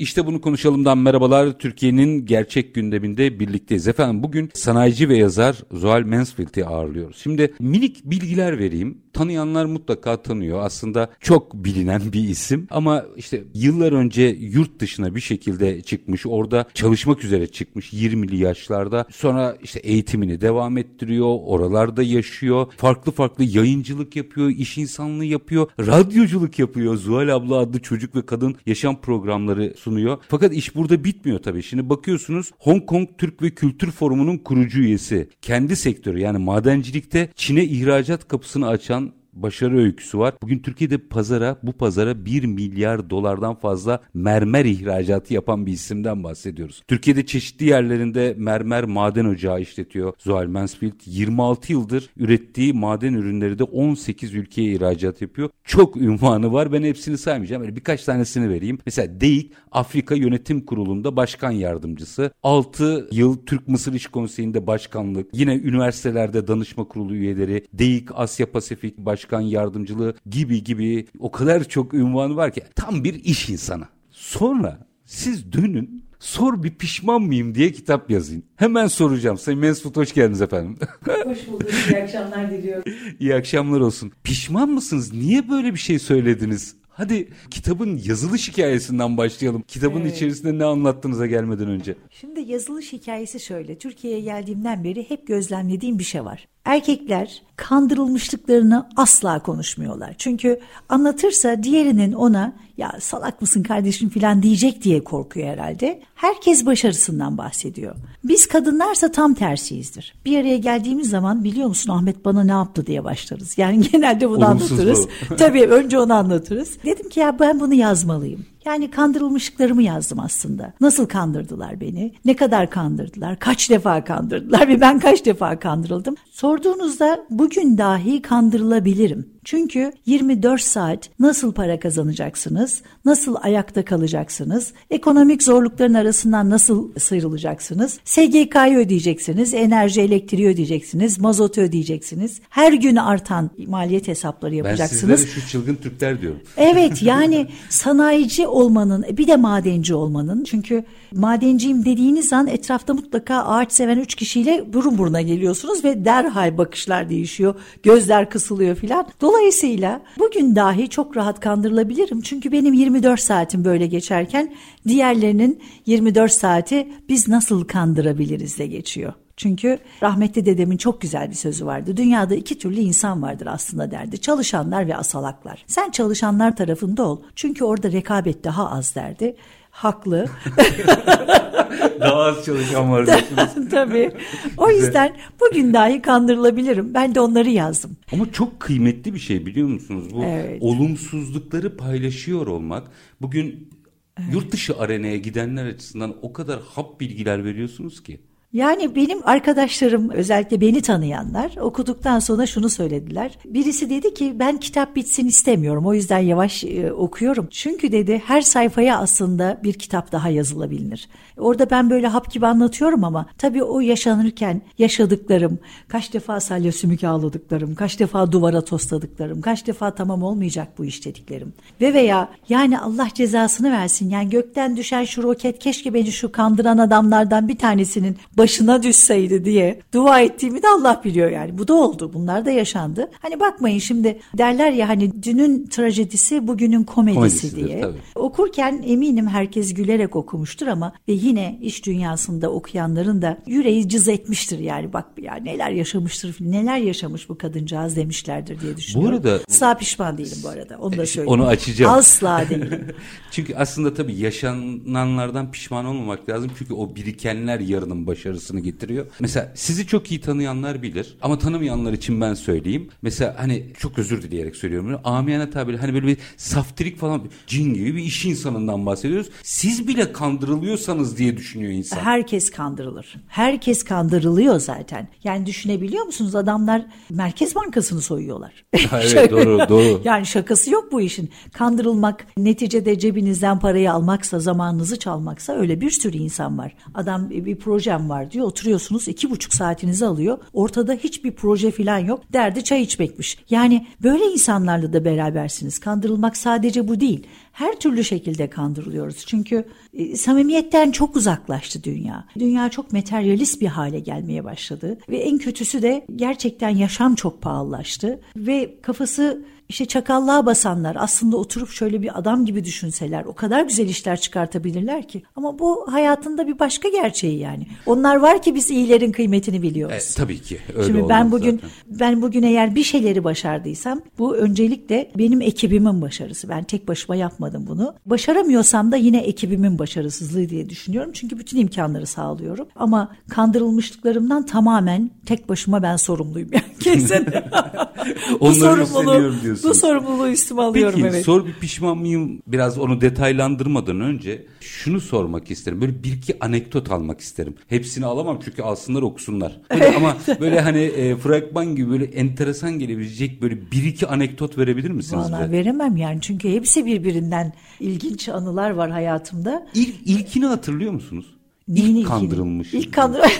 İşte bunu konuşalımdan merhabalar. Türkiye'nin gerçek gündeminde birlikteyiz. Efendim bugün sanayici ve yazar Zuhal Mansfield'i ağırlıyoruz. Şimdi minik bilgiler vereyim. Tanıyanlar mutlaka tanıyor. Aslında çok bilinen bir isim ama işte yıllar önce yurt dışına bir şekilde çıkmış. Orada çalışmak üzere çıkmış 20'li yaşlarda. Sonra işte eğitimini devam ettiriyor. Oralarda yaşıyor. Farklı farklı yayıncılık yapıyor. iş insanlığı yapıyor. Radyoculuk yapıyor. Zuhal abla adlı çocuk ve kadın yaşam programları sunuyor. Fakat iş burada bitmiyor tabii. Şimdi bakıyorsunuz Hong Kong Türk ve Kültür Forumu'nun kurucu üyesi. Kendi sektörü yani madencilikte Çin'e ihracat kapısını açan başarı öyküsü var. Bugün Türkiye'de pazara bu pazara 1 milyar dolardan fazla mermer ihracatı yapan bir isimden bahsediyoruz. Türkiye'de çeşitli yerlerinde mermer maden ocağı işletiyor Zuhal Mansfield. 26 yıldır ürettiği maden ürünleri de 18 ülkeye ihracat yapıyor. Çok ünvanı var. Ben hepsini saymayacağım. Böyle birkaç tanesini vereyim. Mesela DEİK Afrika Yönetim Kurulu'nda başkan yardımcısı. 6 yıl Türk Mısır İş Konseyi'nde başkanlık. Yine üniversitelerde danışma kurulu üyeleri. DEİK Asya Pasifik Başkan başkan yardımcılığı gibi gibi o kadar çok ünvanı var ki tam bir iş insanı. Sonra siz dönün sor bir pişman mıyım diye kitap yazın. Hemen soracağım. Sayın Mesut hoş geldiniz efendim. Hoş bulduk. İyi akşamlar diliyorum. İyi akşamlar olsun. Pişman mısınız? Niye böyle bir şey söylediniz? Hadi kitabın yazılış hikayesinden başlayalım. Kitabın evet. içerisinde ne anlattığınıza gelmeden önce. Şimdi yazılış hikayesi şöyle. Türkiye'ye geldiğimden beri hep gözlemlediğim bir şey var. Erkekler kandırılmışlıklarını asla konuşmuyorlar. Çünkü anlatırsa diğerinin ona ya salak mısın kardeşim falan diyecek diye korkuyor herhalde. Herkes başarısından bahsediyor. Biz kadınlarsa tam tersiyizdir. Bir araya geldiğimiz zaman biliyor musun Ahmet bana ne yaptı diye başlarız. Yani genelde bunu Olumsuz anlatırız. Tabii önce onu anlatırız. Dedim ki ya ben bunu yazmalıyım. Yani kandırılmışlıklarımı yazdım aslında. Nasıl kandırdılar beni? Ne kadar kandırdılar? Kaç defa kandırdılar ve ben kaç defa kandırıldım? Sorduğunuzda bugün dahi kandırılabilirim. Çünkü 24 saat nasıl para kazanacaksınız? Nasıl ayakta kalacaksınız? Ekonomik zorlukların arasından nasıl sıyrılacaksınız? SGK'yı ödeyeceksiniz, enerji elektriği ödeyeceksiniz, mazotu ödeyeceksiniz. Her gün artan maliyet hesapları yapacaksınız. Ben sizlere şu çılgın Türkler diyorum. Evet yani sanayici olmanın bir de madenci olmanın çünkü madenciyim dediğiniz an etrafta mutlaka ağaç seven üç kişiyle burun buruna geliyorsunuz ve derhal bakışlar değişiyor. Gözler kısılıyor filan. Dolayısıyla bugün dahi çok rahat kandırılabilirim. Çünkü benim 24 saatim böyle geçerken diğerlerinin 24 saati biz nasıl kandırabiliriz de geçiyor. Çünkü rahmetli dedemin çok güzel bir sözü vardı. Dünyada iki türlü insan vardır aslında derdi. Çalışanlar ve asalaklar. Sen çalışanlar tarafında ol. Çünkü orada rekabet daha az derdi. Haklı. daha az çalışan var. Tabii. O yüzden bugün dahi kandırılabilirim. Ben de onları yazdım. Ama çok kıymetli bir şey biliyor musunuz? Bu evet. olumsuzlukları paylaşıyor olmak. Bugün evet. yurt dışı arenaya gidenler açısından o kadar hap bilgiler veriyorsunuz ki. Yani benim arkadaşlarım özellikle beni tanıyanlar okuduktan sonra şunu söylediler. Birisi dedi ki ben kitap bitsin istemiyorum o yüzden yavaş e, okuyorum. Çünkü dedi her sayfaya aslında bir kitap daha yazılabilir. Orada ben böyle hap gibi anlatıyorum ama tabii o yaşanırken yaşadıklarım, kaç defa salya sümük ağladıklarım, kaç defa duvara tosladıklarım, kaç defa tamam olmayacak bu iş dediklerim. Ve veya yani Allah cezasını versin yani gökten düşen şu roket keşke beni şu kandıran adamlardan bir tanesinin başına düşseydi diye dua ettiğimi de Allah biliyor yani. Bu da oldu. Bunlar da yaşandı. Hani bakmayın şimdi derler ya hani dünün trajedisi bugünün komedisi diye. Tabii. Okurken eminim herkes gülerek okumuştur ama ve yine iş dünyasında okuyanların da yüreği cız etmiştir yani bak ya neler yaşamıştır neler yaşamış bu kadıncağız demişlerdir diye düşünüyorum. Bu arada asla pişman değilim bu arada onu da söyleyeyim. Onu açacağım. Asla değilim. çünkü aslında tabii yaşananlardan pişman olmamak lazım çünkü o birikenler yarının başarısını getiriyor. Mesela sizi çok iyi tanıyanlar bilir ama tanımayanlar için ben söyleyeyim. Mesela hani çok özür dileyerek söylüyorum. Amiyane tabiri hani böyle bir saftirik falan cin gibi bir iş insanından bahsediyoruz. Siz bile kandırılıyorsanız diye düşünüyor insan. Herkes kandırılır. Herkes kandırılıyor zaten. Yani düşünebiliyor musunuz adamlar Merkez Bankası'nı soyuyorlar. evet doğru doğru. Yani şakası yok bu işin. Kandırılmak neticede cebinizden parayı almaksa zamanınızı çalmaksa öyle bir sürü insan var. Adam bir projem var diyor oturuyorsunuz iki buçuk saatinizi alıyor. Ortada hiçbir proje falan yok. Derdi çay içmekmiş. Yani böyle insanlarla da berabersiniz. Kandırılmak sadece bu değil. Her türlü şekilde kandırılıyoruz. Çünkü e, samimiyetten çok uzaklaştı dünya. Dünya çok materyalist bir hale gelmeye başladı. Ve en kötüsü de gerçekten yaşam çok pahalılaştı. Ve kafası işte çakallığa basanlar aslında oturup şöyle bir adam gibi düşünseler o kadar güzel işler çıkartabilirler ki. Ama bu hayatında bir başka gerçeği yani. Onlar var ki biz iyilerin kıymetini biliyoruz. E, tabii ki öyle Şimdi ben bugün zaten. ben bugün eğer bir şeyleri başardıysam bu öncelikle benim ekibimin başarısı. Ben tek başıma yapmadım bunu. Başaramıyorsam da yine ekibimin başarısızlığı diye düşünüyorum. Çünkü bütün imkanları sağlıyorum. Ama kandırılmışlıklarımdan tamamen tek başıma ben sorumluyum yani kesin. Onları diyorsun. Bu sorumluluğu üstüme alıyorum Peki, evet. sor bir pişman mıyım? Biraz onu detaylandırmadan önce şunu sormak isterim. Böyle bir iki anekdot almak isterim. Hepsini alamam çünkü alsınlar okusunlar. Böyle ama böyle hani e, fragman gibi böyle enteresan gelebilecek böyle bir iki anekdot verebilir misiniz? Valla veremem yani çünkü hepsi birbirinden ilginç anılar var hayatımda. İlk, ilkini hatırlıyor musunuz? Neyini ilk kandırılmış. İlk kandır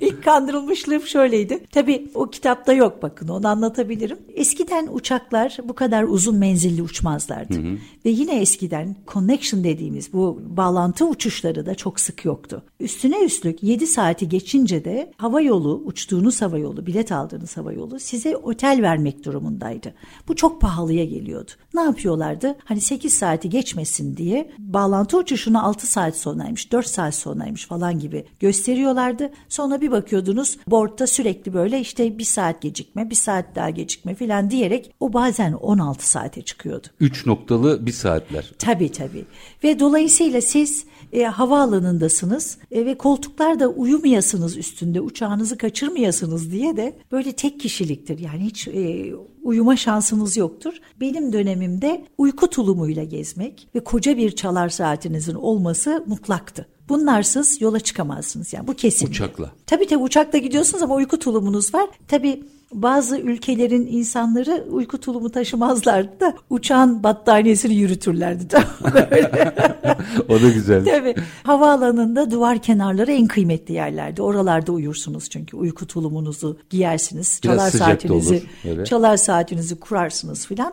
İlk kandırılmışlığım şöyleydi. Tabii o kitapta yok bakın onu anlatabilirim. Eskiden uçaklar bu kadar uzun menzilli uçmazlardı. Hı hı. Ve yine eskiden connection dediğimiz bu bağlantı uçuşları da çok sık yoktu. Üstüne üstlük 7 saati geçince de hava yolu, uçtuğunuz hava yolu, bilet aldığınız hava yolu size otel vermek durumundaydı. Bu çok pahalıya geliyordu. Ne yapıyorlardı? Hani 8 saati geçmesin diye bağlantı uçuşunu 6 saat sonraymış, 4 saat sonraymış falan gibi gösteriyorlardı. Sonra bir bakıyordunuz boardta sürekli böyle işte bir saat gecikme, bir saat daha gecikme falan diyerek o bazen 16 saate çıkıyordu. 3 noktalı bir saatler. Tabii tabii. Ve dolayısıyla siz e, havaalanındasınız e, ve koltuklarda uyumayasınız üstünde uçağınızı kaçırmayasınız diye de böyle tek kişiliktir. Yani hiç e, uyuma şansınız yoktur. Benim dönemimde uyku tulumuyla gezmek ve koca bir çalar saatinizin olması mutlaktı. Bunlarsız yola çıkamazsınız yani bu kesin. Uçakla. Tabii tabii uçakla gidiyorsunuz ama uyku tulumunuz var. Tabii bazı ülkelerin insanları uyku tulumu taşımazlardı da uçağın battaniyesini yürütürlerdi. o da güzel. Tabii. Havaalanında duvar kenarları en kıymetli yerlerdi. Oralarda uyursunuz çünkü uyku tulumunuzu giyersiniz. Biraz çalar saatinizi, olur, evet. çalar saatinizi kurarsınız filan.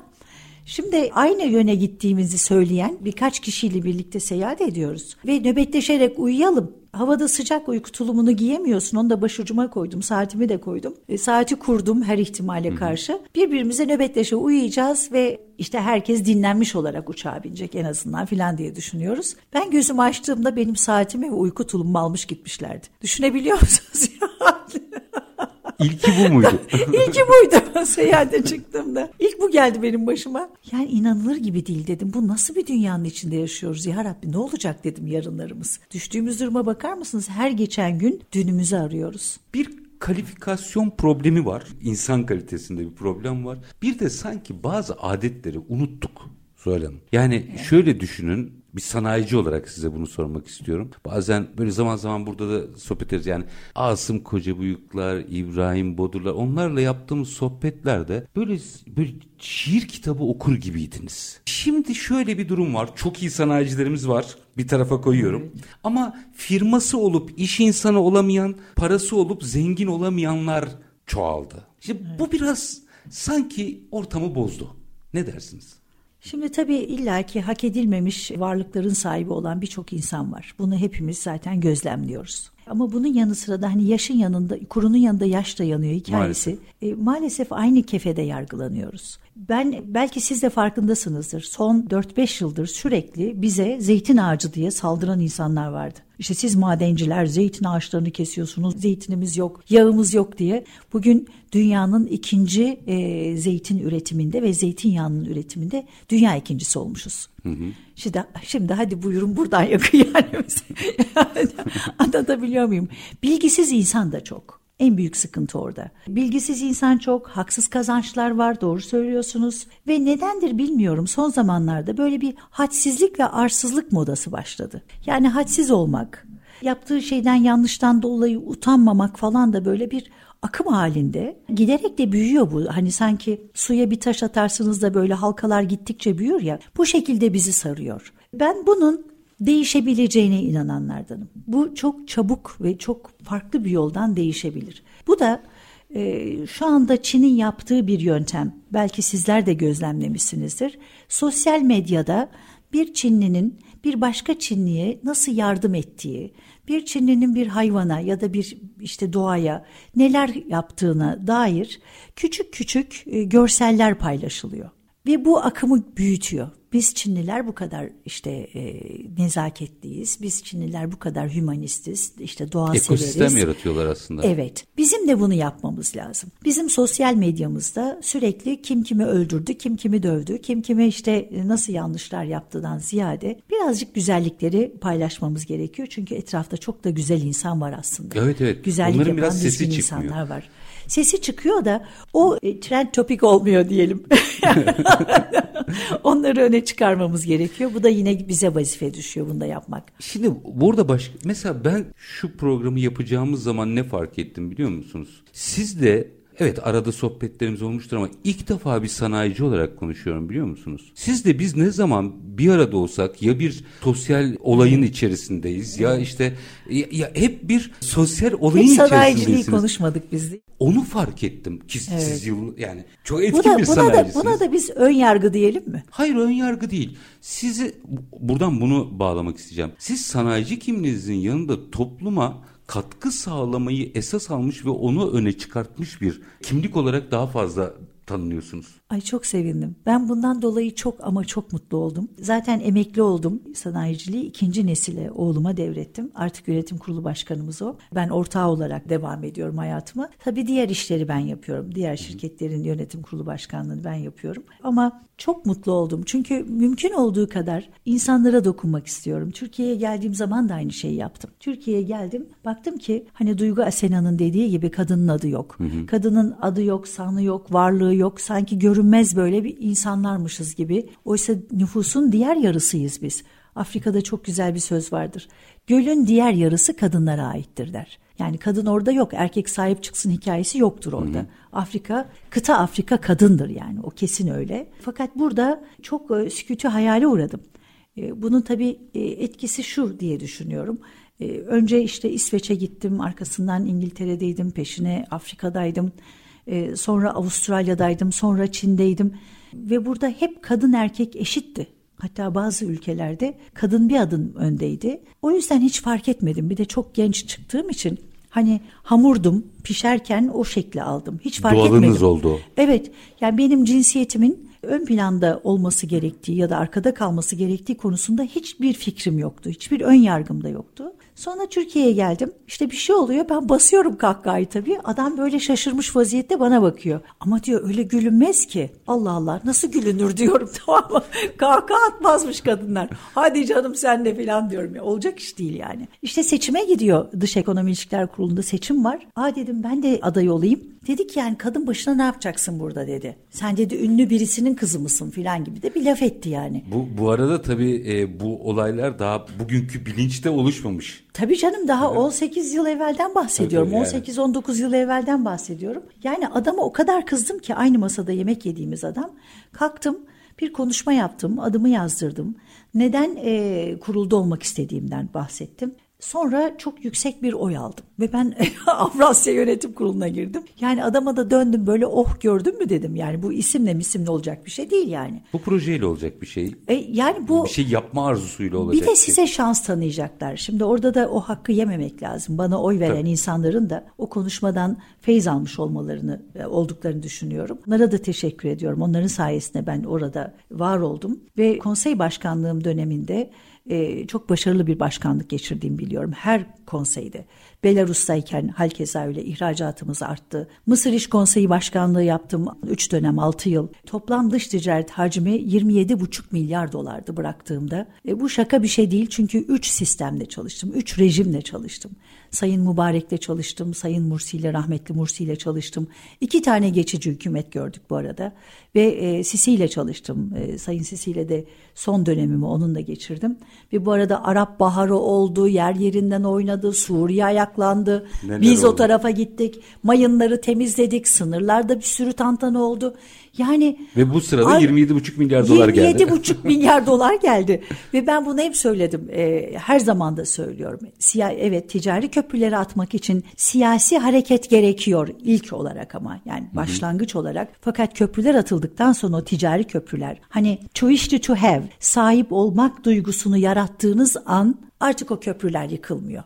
Şimdi aynı yöne gittiğimizi söyleyen birkaç kişiyle birlikte seyahat ediyoruz. Ve nöbetleşerek uyuyalım. Havada sıcak uyku tulumunu giyemiyorsun. Onu da başucuma koydum. Saatimi de koydum. E, saati kurdum her ihtimale karşı. Birbirimize nöbetleşe uyuyacağız ve işte herkes dinlenmiş olarak uçağa binecek en azından filan diye düşünüyoruz. Ben gözümü açtığımda benim saatimi ve uyku tulumumu almış gitmişlerdi. Düşünebiliyor musunuz? İlki bu muydu? İlki buydu seyahate çıktığımda. İlk bu geldi benim başıma. Yani inanılır gibi değil dedim. Bu nasıl bir dünyanın içinde yaşıyoruz ya Rabbi ne olacak dedim yarınlarımız. Düştüğümüz duruma bakar mısınız? Her geçen gün dünümüzü arıyoruz. Bir kalifikasyon problemi var. İnsan kalitesinde bir problem var. Bir de sanki bazı adetleri unuttuk. Zuhal Yani şöyle düşünün bir sanayici olarak size bunu sormak istiyorum. Bazen böyle zaman zaman burada da sohbet ederiz. Yani Asım Kocabıyıklar, İbrahim Bodurlar onlarla yaptığımız sohbetlerde böyle, böyle şiir kitabı okur gibiydiniz. Şimdi şöyle bir durum var. Çok iyi sanayicilerimiz var. Bir tarafa koyuyorum. Evet. Ama firması olup iş insanı olamayan, parası olup zengin olamayanlar çoğaldı. İşte evet. bu biraz sanki ortamı bozdu. Ne dersiniz? Şimdi tabii illaki hak edilmemiş varlıkların sahibi olan birçok insan var. Bunu hepimiz zaten gözlemliyoruz. Ama bunun yanı sıra da hani yaşın yanında, kurunun yanında yaş da yanıyor hikayesi. Maalesef, e, maalesef aynı kefede yargılanıyoruz. Ben belki siz de farkındasınızdır. Son 4-5 yıldır sürekli bize zeytin ağacı diye saldıran insanlar vardı. İşte siz madenciler zeytin ağaçlarını kesiyorsunuz, zeytinimiz yok, yağımız yok diye. Bugün dünyanın ikinci e, zeytin üretiminde ve zeytinyağının üretiminde dünya ikincisi olmuşuz. Hı hı. Şimdi, şimdi hadi buyurun buradan yakın yani. Anlatabiliyor muyum? Bilgisiz insan da çok. En büyük sıkıntı orada. Bilgisiz insan çok, haksız kazançlar var, doğru söylüyorsunuz. Ve nedendir bilmiyorum son zamanlarda böyle bir hadsizlik ve arsızlık modası başladı. Yani hadsiz olmak, yaptığı şeyden yanlıştan dolayı utanmamak falan da böyle bir akım halinde giderek de büyüyor bu. Hani sanki suya bir taş atarsınız da böyle halkalar gittikçe büyür ya. Bu şekilde bizi sarıyor. Ben bunun değişebileceğine inananlardanım. Bu çok çabuk ve çok farklı bir yoldan değişebilir. Bu da e, şu anda Çin'in yaptığı bir yöntem. Belki sizler de gözlemlemişsinizdir. Sosyal medyada bir Çinlinin bir başka Çinliye nasıl yardım ettiği, bir Çinlinin bir hayvana ya da bir işte doğaya neler yaptığına dair küçük küçük e, görseller paylaşılıyor. Ve bu akımı büyütüyor. Biz Çinliler bu kadar işte e, nezaketliyiz. Biz Çinliler bu kadar hümanistiz. İşte doğa Ekosistem severiz. Ekosistem yaratıyorlar aslında. Evet. Bizim de bunu yapmamız lazım. Bizim sosyal medyamızda sürekli kim kimi öldürdü, kim kimi dövdü, kim kimi işte nasıl yanlışlar yaptığından ziyade birazcık güzellikleri paylaşmamız gerekiyor. Çünkü etrafta çok da güzel insan var aslında. Evet evet. Güzellik Onların yapan biraz sesi çıkmıyor. insanlar var sesi çıkıyor da o e, trend topik olmuyor diyelim. Onları öne çıkarmamız gerekiyor. Bu da yine bize vazife düşüyor bunu da yapmak. Şimdi burada başka mesela ben şu programı yapacağımız zaman ne fark ettim biliyor musunuz? Siz de Evet arada sohbetlerimiz olmuştur ama ilk defa bir sanayici olarak konuşuyorum biliyor musunuz? Siz de biz ne zaman bir arada olsak ya bir sosyal olayın içerisindeyiz ya işte ya, ya hep bir sosyal olayın hep sanayiciliği konuşmadık biz de. Onu fark ettim ki evet. siz yıl yani çok etkin buna, bir buna sanayicisiniz. Da, buna da biz ön yargı diyelim mi? Hayır ön yargı değil. Sizi buradan bunu bağlamak isteyeceğim. Siz sanayici kimliğinizin yanında topluma katkı sağlamayı esas almış ve onu öne çıkartmış bir kimlik olarak daha fazla tanınıyorsunuz. Ay çok sevindim. Ben bundan dolayı çok ama çok mutlu oldum. Zaten emekli oldum. Sanayiciliği ikinci nesile oğluma devrettim. Artık yönetim kurulu başkanımız o. Ben ortağı olarak devam ediyorum hayatıma. Tabii diğer işleri ben yapıyorum. Diğer şirketlerin yönetim kurulu başkanlığını ben yapıyorum. Ama çok mutlu oldum. Çünkü mümkün olduğu kadar insanlara dokunmak istiyorum. Türkiye'ye geldiğim zaman da aynı şeyi yaptım. Türkiye'ye geldim. Baktım ki hani Duygu Asena'nın dediği gibi kadının adı yok. Hı hı. Kadının adı yok, sanı yok, varlığı yok. Sanki görünmez böyle bir insanlarmışız gibi. Oysa nüfusun diğer yarısıyız biz. Afrika'da çok güzel bir söz vardır. Gölün diğer yarısı kadınlara aittir der. Yani kadın orada yok, erkek sahip çıksın hikayesi yoktur orada. Hı hı. Afrika, kıta Afrika kadındır yani o kesin öyle. Fakat burada çok e, sükûtü hayale uğradım. E, bunun tabii e, etkisi şu diye düşünüyorum. Önce işte İsveç'e gittim, arkasından İngiltere'deydim, peşine Afrika'daydım. E, sonra Avustralya'daydım, sonra Çin'deydim. Ve burada hep kadın erkek eşitti. Hatta bazı ülkelerde kadın bir adım öndeydi. O yüzden hiç fark etmedim. Bir de çok genç çıktığım için hani hamurdum pişerken o şekli aldım. Hiç fark Doğalınız etmedim. Doğalınız oldu. Evet yani benim cinsiyetimin ön planda olması gerektiği ya da arkada kalması gerektiği konusunda hiçbir fikrim yoktu. Hiçbir ön yargım da yoktu. Sonra Türkiye'ye geldim. İşte bir şey oluyor. Ben basıyorum kahkahayı tabii. Adam böyle şaşırmış vaziyette bana bakıyor. Ama diyor öyle gülünmez ki. Allah Allah nasıl gülünür diyorum tamam mı? Kahkaha atmazmış kadınlar. Hadi canım sen de falan diyorum. Ya. Olacak iş değil yani. İşte seçime gidiyor. Dış Ekonomi İlişkiler Kurulu'nda seçim var. Aa dedim ben de aday olayım. Dedik yani kadın başına ne yapacaksın burada dedi. Sen dedi ünlü birisinin kızı mısın filan gibi de bir laf etti yani. Bu, bu arada tabii e, bu olaylar daha bugünkü bilinçte oluşmamış. Tabii canım daha evet. 18 yıl evvelden bahsediyorum. Yani. 18-19 yıl evvelden bahsediyorum. Yani adama o kadar kızdım ki aynı masada yemek yediğimiz adam. Kalktım bir konuşma yaptım, adımı yazdırdım. Neden e, kurulda olmak istediğimden bahsettim. Sonra çok yüksek bir oy aldım ve ben Avrasya Yönetim Kurulu'na girdim. Yani adama da döndüm böyle oh gördün mü dedim. Yani bu isimle misimle olacak bir şey değil yani. Bu projeyle olacak bir şey. E, yani bu bir şey yapma arzusuyla olacak. Bir de size şey. şans tanıyacaklar. Şimdi orada da o hakkı yememek lazım. Bana oy veren Tabii. insanların da o konuşmadan feyz almış olmalarını e, olduklarını düşünüyorum. Onlara da teşekkür ediyorum. Onların sayesinde ben orada var oldum ve konsey başkanlığım döneminde e, çok başarılı bir başkanlık geçirdiğimi biliyorum. Her konseyde. Belarus'tayken halkeza öyle ihracatımız arttı. Mısır İş Konseyi Başkanlığı yaptım 3 dönem 6 yıl. Toplam dış ticaret hacmi 27,5 milyar dolardı bıraktığımda. E, bu şaka bir şey değil çünkü 3 sistemle çalıştım, 3 rejimle çalıştım. Sayın Mübarek'le çalıştım, Sayın Mursi ile rahmetli Mursi ile çalıştım. İki tane geçici hükümet gördük bu arada ve e, Sisi ile çalıştım. E, Sayın Sisi ile de son dönemimi onunla geçirdim. Ve bu arada Arap Baharı oldu, yer yerinden oynadı, Suriye ayaklandı. Neler Biz oldu? o tarafa gittik, mayınları temizledik, sınırlarda bir sürü tantana oldu. Yani ve bu sırada 27,5 milyar dolar geldi. 27,5 milyar dolar geldi ve ben bunu hep söyledim. E, her zaman da söylüyorum. Siya evet ticari köprüleri atmak için siyasi hareket gerekiyor ilk olarak ama yani başlangıç Hı-hı. olarak. Fakat köprüler atıldıktan sonra o ticari köprüler hani to wish to have sahip olmak duygusunu yarattığınız an artık o köprüler yıkılmıyor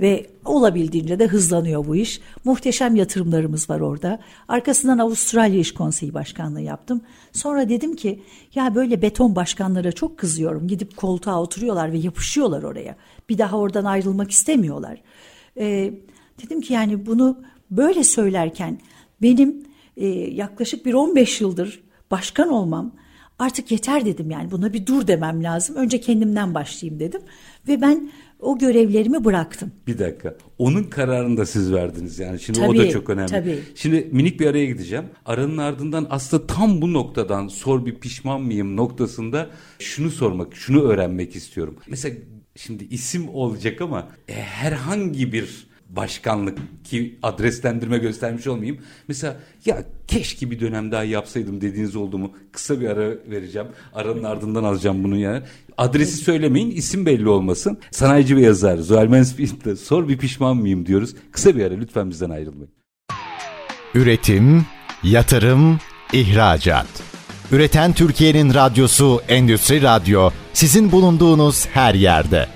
ve olabildiğince de hızlanıyor bu iş. Muhteşem yatırımlarımız var orada. Arkasından Avustralya İş Konseyi Başkanlığı yaptım. Sonra dedim ki ya böyle beton başkanlara çok kızıyorum. Gidip koltuğa oturuyorlar ve yapışıyorlar oraya. Bir daha oradan ayrılmak istemiyorlar. Ee, dedim ki yani bunu böyle söylerken benim e, yaklaşık bir 15 yıldır başkan olmam artık yeter dedim yani buna bir dur demem lazım. Önce kendimden başlayayım dedim ve ben o görevlerimi bıraktım. Bir dakika. Onun kararını da siz verdiniz yani. Şimdi tabii, o da çok önemli. Tabii. Şimdi minik bir araya gideceğim. Aranın ardından aslında tam bu noktadan sor bir pişman mıyım noktasında şunu sormak, şunu öğrenmek istiyorum. Mesela şimdi isim olacak ama e, herhangi bir başkanlık ki adreslendirme göstermiş olmayayım. Mesela ya keşke bir dönem daha yapsaydım dediğiniz oldu mu? Kısa bir ara vereceğim. Aranın ardından alacağım bunu yani. Adresi söylemeyin, isim belli olmasın. Sanayici ve yazar Zuhal Mansfield'de sor bir pişman mıyım diyoruz. Kısa bir ara lütfen bizden ayrılmayın. Üretim, yatırım, ihracat. Üreten Türkiye'nin radyosu Endüstri Radyo sizin bulunduğunuz her yerde.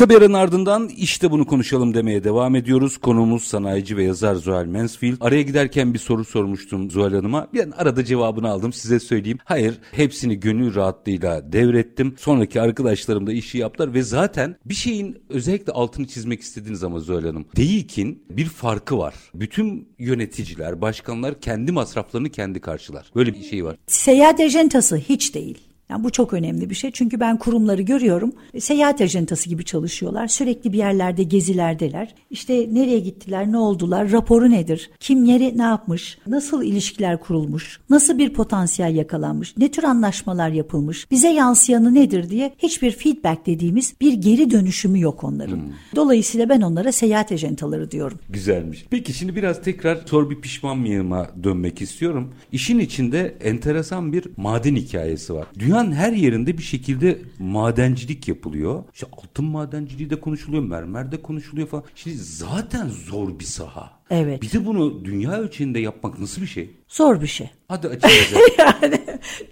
Kısa bir aranın ardından işte bunu konuşalım demeye devam ediyoruz. Konuğumuz sanayici ve yazar Zuhal Mansfield. Araya giderken bir soru sormuştum Zuhal Hanım'a. Ben arada cevabını aldım size söyleyeyim. Hayır hepsini gönül rahatlığıyla devrettim. Sonraki arkadaşlarım da işi yaptılar ve zaten bir şeyin özellikle altını çizmek istediğiniz ama Zuhal Hanım. Değilkin bir farkı var. Bütün yöneticiler, başkanlar kendi masraflarını kendi karşılar. Böyle bir şey var. Seyahat ajantası hiç değil. Yani bu çok önemli bir şey çünkü ben kurumları görüyorum. Seyahat ajantası gibi çalışıyorlar. Sürekli bir yerlerde gezilerdeler. İşte nereye gittiler, ne oldular, raporu nedir, kim yere ne yapmış, nasıl ilişkiler kurulmuş, nasıl bir potansiyel yakalanmış, ne tür anlaşmalar yapılmış, bize yansıyanı nedir diye hiçbir feedback dediğimiz bir geri dönüşümü yok onların. Hmm. Dolayısıyla ben onlara seyahat ajantaları diyorum. Güzelmiş. Peki şimdi biraz tekrar sor bir pişman mıyıma dönmek istiyorum. İşin içinde enteresan bir maden hikayesi var. Dünya dünyanın her yerinde bir şekilde madencilik yapılıyor. İşte altın madenciliği de konuşuluyor, mermer de konuşuluyor falan. Şimdi zaten zor bir saha. Evet. Bir de bunu dünya ölçeğinde yapmak nasıl bir şey? Zor bir şey. Hadi açıklayalım. yani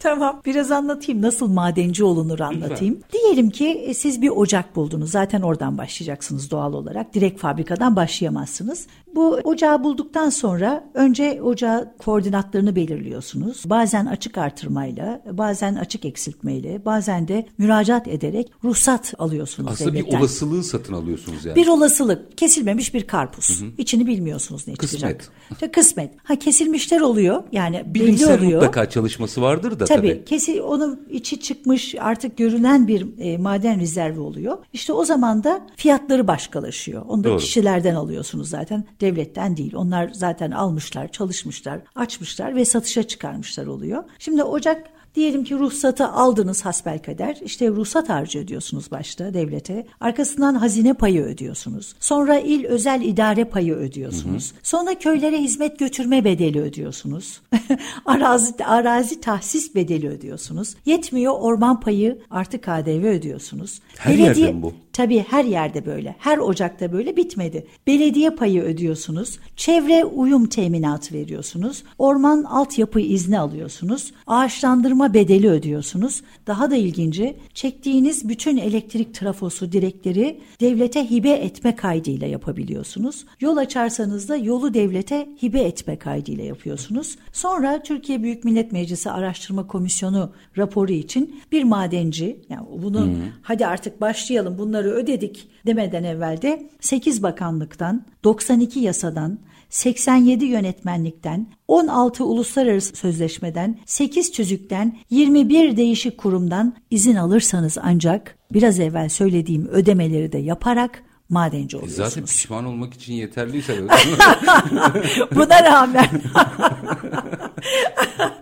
tamam biraz anlatayım nasıl madenci olunur anlatayım. Lütfen. Diyelim ki e, siz bir ocak buldunuz zaten oradan başlayacaksınız doğal olarak. Direkt fabrikadan başlayamazsınız. Bu ocağı bulduktan sonra önce ocağı koordinatlarını belirliyorsunuz. Bazen açık artırmayla, bazen açık eksiltmeyle, bazen de müracaat ederek ruhsat alıyorsunuz. Aslında devletten. bir olasılığı satın alıyorsunuz yani. Bir olasılık. Kesilmemiş bir karpuz. Hı hı. İçini bilmiyorsunuz ne Kısmet. çıkacak. İşte kısmet. Ha kesilmişler oluyor. Yani Bilimsel belli oluyor. mutlaka çalışması vardır da tabii. Tabii. Kesin onun içi çıkmış artık görünen bir e, maden rezervi oluyor. İşte o zaman da fiyatları başkalaşıyor. Onu da Doğru. kişilerden alıyorsunuz zaten devletten değil. Onlar zaten almışlar, çalışmışlar, açmışlar ve satışa çıkarmışlar oluyor. Şimdi Ocak Diyelim ki ruhsatı aldınız hasbelkader. İşte ruhsat harcı ödüyorsunuz başta devlete. Arkasından hazine payı ödüyorsunuz. Sonra il özel idare payı ödüyorsunuz. Hı hı. Sonra köylere hizmet götürme bedeli ödüyorsunuz. arazi arazi tahsis bedeli ödüyorsunuz. Yetmiyor orman payı artı KDV ödüyorsunuz. Her yerde mi bu? Tabii her yerde böyle. Her ocakta böyle bitmedi. Belediye payı ödüyorsunuz. Çevre uyum teminatı veriyorsunuz. Orman altyapı izni alıyorsunuz. Ağaçlandırma bedeli ödüyorsunuz. Daha da ilginci çektiğiniz bütün elektrik trafosu direkleri devlete hibe etme kaydıyla yapabiliyorsunuz. Yol açarsanız da yolu devlete hibe etme kaydıyla yapıyorsunuz. Sonra Türkiye Büyük Millet Meclisi Araştırma Komisyonu raporu için bir madenci yani bunu hmm. hadi artık başlayalım bunları ödedik demeden evvel de 8 bakanlıktan 92 yasadan 87 yönetmenlikten, 16 uluslararası sözleşmeden, 8 tüzükten, 21 değişik kurumdan izin alırsanız ancak biraz evvel söylediğim ödemeleri de yaparak madenci e, oluyorsunuz. Zaten pişman olmak için yeterliyse. Buna rağmen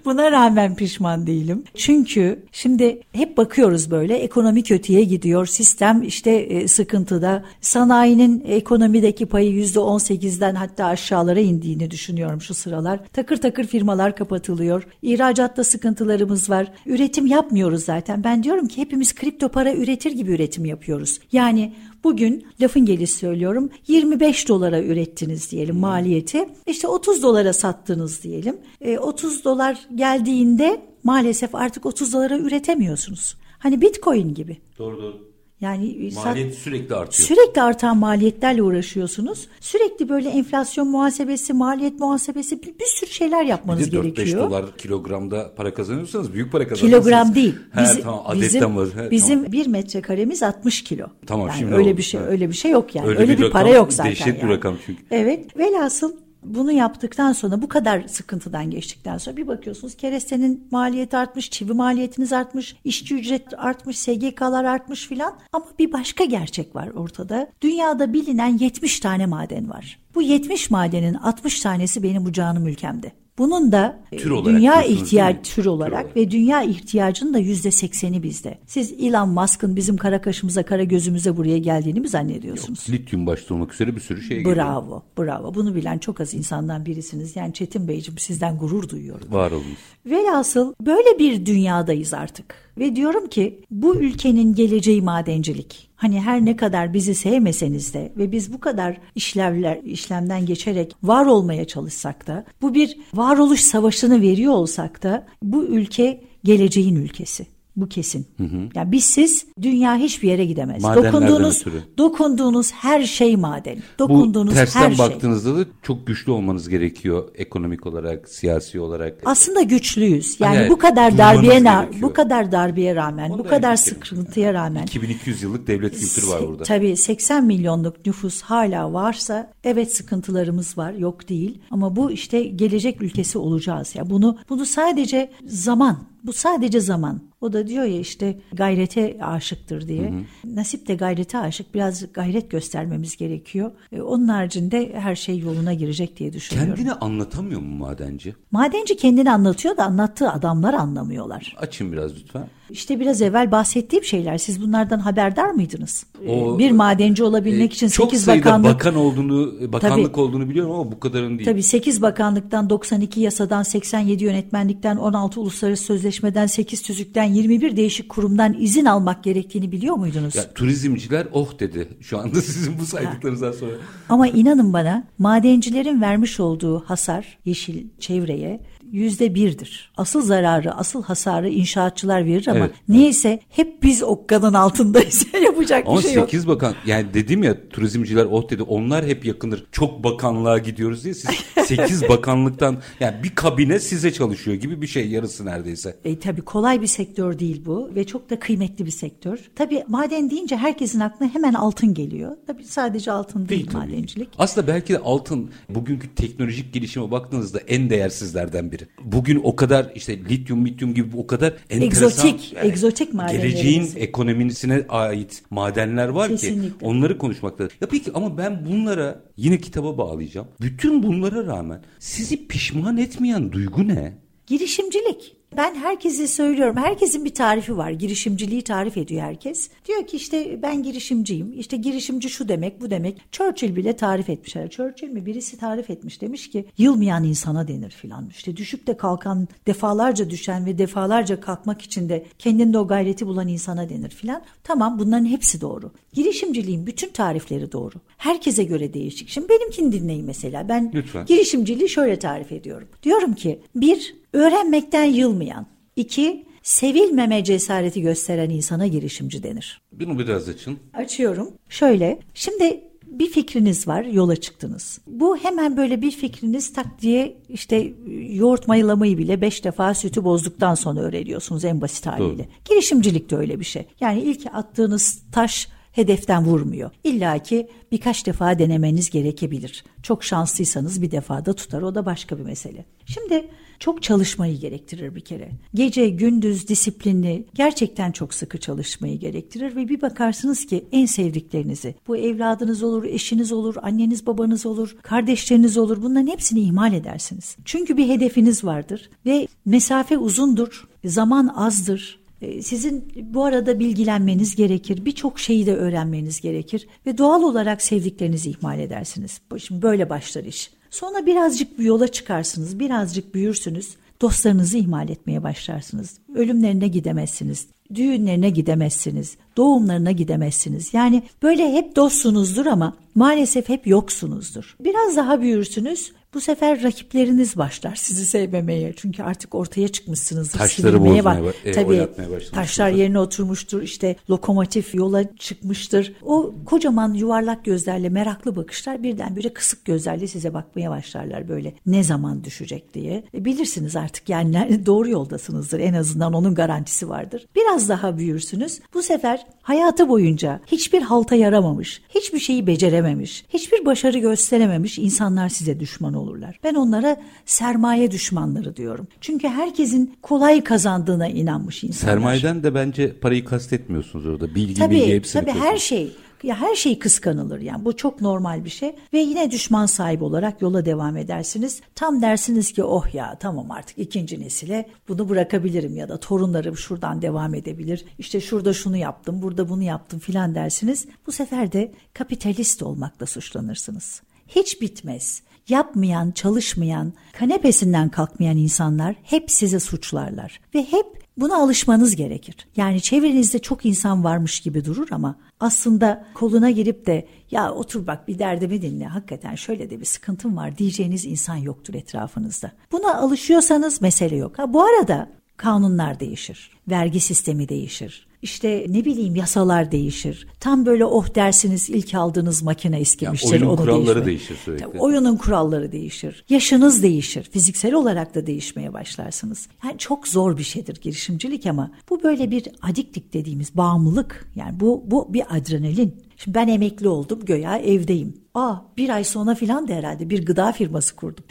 Buna rağmen pişman değilim. Çünkü şimdi hep bakıyoruz böyle ekonomi kötüye gidiyor. Sistem işte e, sıkıntıda. Sanayinin ekonomideki payı yüzde on sekizden hatta aşağılara indiğini düşünüyorum şu sıralar. Takır takır firmalar kapatılıyor. İhracatta sıkıntılarımız var. Üretim yapmıyoruz zaten. Ben diyorum ki hepimiz kripto para üretir gibi üretim yapıyoruz. Yani Bugün lafın gelişi söylüyorum 25 dolara ürettiniz diyelim maliyeti. İşte 30 dolara sattınız diyelim. E, 30 dolar geldiğinde maalesef artık 30 dolara üretemiyorsunuz. Hani bitcoin gibi. Doğru doğru. Yani maliyet sürekli artıyor. Sürekli artan maliyetlerle uğraşıyorsunuz. Sürekli böyle enflasyon muhasebesi, maliyet muhasebesi bir, bir sürü şeyler yapmanız bir de 4-5 gerekiyor. 4-5 dolar kilogramda para kazanıyorsanız büyük para kazanıyorsunuz. Kilogram değil. He, tamam, adet bizim, var. He, bizim tamam. bir metrekaremiz 60 kilo. Tamam yani şimdi öyle oldu. bir şey öyle bir şey yok yani. Öyle, Öyle bir, bir para rakam, yok zaten. dehşet yani. bir rakam çünkü. Evet. Velhasıl bunu yaptıktan sonra bu kadar sıkıntıdan geçtikten sonra bir bakıyorsunuz kerestenin maliyeti artmış, çivi maliyetiniz artmış, işçi ücret artmış, SGK'lar artmış filan. Ama bir başka gerçek var ortada. Dünyada bilinen 70 tane maden var. Bu 70 madenin 60 tanesi benim bu canım ülkemde. Bunun da Tür olarak dünya ihtiyaç tür olarak, Tür olarak. ve dünya ihtiyacının da yüzde sekseni bizde. Siz Elon Musk'ın bizim kara kaşımıza kara gözümüze buraya geldiğini mi zannediyorsunuz? Lityum başta olmak üzere bir sürü şey geliyor. Bravo, bravo. Bunu bilen çok az insandan birisiniz. Yani Çetin Beyciğim sizden gurur duyuyorum. Var olmuş. Velhasıl böyle bir dünyadayız artık. Ve diyorum ki bu ülkenin geleceği madencilik. Hani her ne kadar bizi sevmeseniz de ve biz bu kadar işlevler işlemden geçerek var olmaya çalışsak da bu bir varoluş savaşını veriyor olsak da bu ülke geleceğin ülkesi. Bu kesin. Hı hı. Yani bizsiz dünya hiçbir yere gidemez. Madenlerden dokunduğunuz ötürü. dokunduğunuz her şey maden. Bu Dokunduğunuz tersten her şey. baktığınızda da çok güçlü olmanız gerekiyor ekonomik olarak, siyasi olarak. Aslında güçlüyüz. Yani Evet, bu kadar darbeye gerekiyor. bu kadar darbeye rağmen, Onda bu kadar sıkıntıya rağmen 2200 yıllık devlet kültürü var burada. Tabii 80 milyonluk nüfus hala varsa evet sıkıntılarımız var yok değil ama bu işte gelecek ülkesi olacağız ya bunu bunu sadece zaman bu sadece zaman. O da diyor ya işte gayrete aşıktır diye. Nasip de gayrete aşık. Biraz gayret göstermemiz gerekiyor. E, onun haricinde her şey yoluna girecek diye düşünüyorum. Kendini anlatamıyor mu madenci? Madenci kendini anlatıyor da anlattığı adamlar anlamıyorlar. Açın biraz lütfen. İşte biraz evvel bahsettiğim şeyler. Siz bunlardan haberdar mıydınız? O- bir madenci olabilmek için Ee, çok 8 sayıda bakanlık bakan olduğunu, bakanlık olduğunu biliyorum ama bu kadarın değil. Tabii 8 bakanlıktan 92 yasadan 87 yönetmenlikten 16 uluslararası sözleşmeden 8 tüzükten 21 değişik kurumdan izin almak gerektiğini biliyor muydunuz? Ya turizmciler oh dedi şu anda sizin bu saydıklarınızdan sonra. Ama inanın bana madencilerin vermiş olduğu hasar yeşil çevreye yüzde birdir. Asıl zararı, asıl hasarı inşaatçılar verir ama Evet, niyeyse hep biz okkanın altındayız. Yapacak Ama bir şey yok. 8 bakan yani dedim ya turizmciler oh dedi onlar hep yakındır. Çok bakanlığa gidiyoruz diye siz 8 bakanlıktan yani bir kabine size çalışıyor gibi bir şey yarısı neredeyse. E, tabii kolay bir sektör değil bu ve çok da kıymetli bir sektör. Tabii maden deyince herkesin aklına hemen altın geliyor. Tabii sadece altın değil, tabii. madencilik. Aslında belki de altın bugünkü teknolojik gelişime baktığınızda en değersizlerden biri. Bugün o kadar işte lityum, lityum gibi o kadar enteresan. Egzotik, egzotik madenlerimiz. Geleceğin ekonomisine ait madenler var ki Kesinlikle. onları konuşmakta. Ya peki ama ben bunlara yine kitaba bağlayacağım. Bütün bunlara rağmen sizi pişman etmeyen duygu ne? Girişimcilik. Ben herkese söylüyorum. Herkesin bir tarifi var. Girişimciliği tarif ediyor herkes. Diyor ki işte ben girişimciyim. İşte girişimci şu demek bu demek. Churchill bile tarif etmiş. Churchill mi birisi tarif etmiş demiş ki yılmayan insana denir filan. İşte düşüp de kalkan defalarca düşen ve defalarca kalkmak için de kendinde o gayreti bulan insana denir filan. Tamam bunların hepsi doğru. Girişimciliğin bütün tarifleri doğru. Herkese göre değişik. Şimdi benimkini dinleyin mesela. Ben Lütfen. girişimciliği şöyle tarif ediyorum. Diyorum ki bir öğrenmekten yılmayan. iki sevilmeme cesareti gösteren insana girişimci denir. Bunu biraz açın. Açıyorum. Şöyle. Şimdi bir fikriniz var, yola çıktınız. Bu hemen böyle bir fikriniz tak diye işte yoğurt mayalamayı bile beş defa sütü bozduktan sonra öğreniyorsunuz en basit haliyle. Doğru. Girişimcilik de öyle bir şey. Yani ilk attığınız taş hedeften vurmuyor. İlla ki birkaç defa denemeniz gerekebilir. Çok şanslıysanız bir defa da tutar o da başka bir mesele. Şimdi çok çalışmayı gerektirir bir kere. Gece, gündüz, disiplinli, gerçekten çok sıkı çalışmayı gerektirir ve bir bakarsınız ki en sevdiklerinizi, bu evladınız olur, eşiniz olur, anneniz babanız olur, kardeşleriniz olur bunların hepsini ihmal edersiniz. Çünkü bir hedefiniz vardır ve mesafe uzundur, zaman azdır, e, sizin bu arada bilgilenmeniz gerekir. Birçok şeyi de öğrenmeniz gerekir. Ve doğal olarak sevdiklerinizi ihmal edersiniz. Şimdi böyle başlar iş. Sonra birazcık bir yola çıkarsınız. Birazcık büyürsünüz. Dostlarınızı ihmal etmeye başlarsınız. Ölümlerine gidemezsiniz. Düğünlerine gidemezsiniz. Doğumlarına gidemezsiniz. Yani böyle hep dostsunuzdur ama maalesef hep yoksunuzdur. Biraz daha büyürsünüz. Bu sefer rakipleriniz başlar sizi sevmemeye. Çünkü artık ortaya çıkmışsınızdır. Taşları bozmaya bak- ba- e, Tabii taşlar yerine oturmuştur. İşte lokomotif yola çıkmıştır. O kocaman yuvarlak gözlerle meraklı bakışlar birdenbire kısık gözlerle size bakmaya başlarlar böyle ne zaman düşecek diye. E, bilirsiniz artık yani doğru yoldasınızdır en azından onun garantisi vardır. Biraz daha büyürsünüz. Bu sefer hayatı boyunca hiçbir halta yaramamış, hiçbir şeyi becerememiş, hiçbir başarı gösterememiş insanlar size düşman olurlar. Ben onlara sermaye düşmanları diyorum. Çünkü herkesin kolay kazandığına inanmış insanlar. Sermayeden de bence parayı kastetmiyorsunuz orada. Bilgi, bilgi Tabii hepsini tabii her şey ya her şey kıskanılır yani bu çok normal bir şey ve yine düşman sahibi olarak yola devam edersiniz. Tam dersiniz ki oh ya tamam artık ikinci nesile bunu bırakabilirim ya da torunlarım şuradan devam edebilir. İşte şurada şunu yaptım burada bunu yaptım filan dersiniz. Bu sefer de kapitalist olmakla suçlanırsınız. Hiç bitmez. Yapmayan, çalışmayan, kanepesinden kalkmayan insanlar hep sizi suçlarlar ve hep Buna alışmanız gerekir. Yani çevrenizde çok insan varmış gibi durur ama aslında koluna girip de ya otur bak bir derdimi dinle hakikaten şöyle de bir sıkıntım var diyeceğiniz insan yoktur etrafınızda. Buna alışıyorsanız mesele yok. Ha bu arada kanunlar değişir. Vergi sistemi değişir. İşte ne bileyim yasalar değişir. Tam böyle oh dersiniz ilk aldığınız makine eskimiştir. oyunun onu kuralları değişme. değişir sürekli. Tabii, oyunun kuralları değişir. Yaşınız değişir. Fiziksel olarak da değişmeye başlarsınız. Yani çok zor bir şeydir girişimcilik ama bu böyle bir adiklik dediğimiz bağımlılık. Yani bu bu bir adrenalin. Şimdi ben emekli oldum göya evdeyim. Aa bir ay sonra filan da herhalde bir gıda firması kurdum.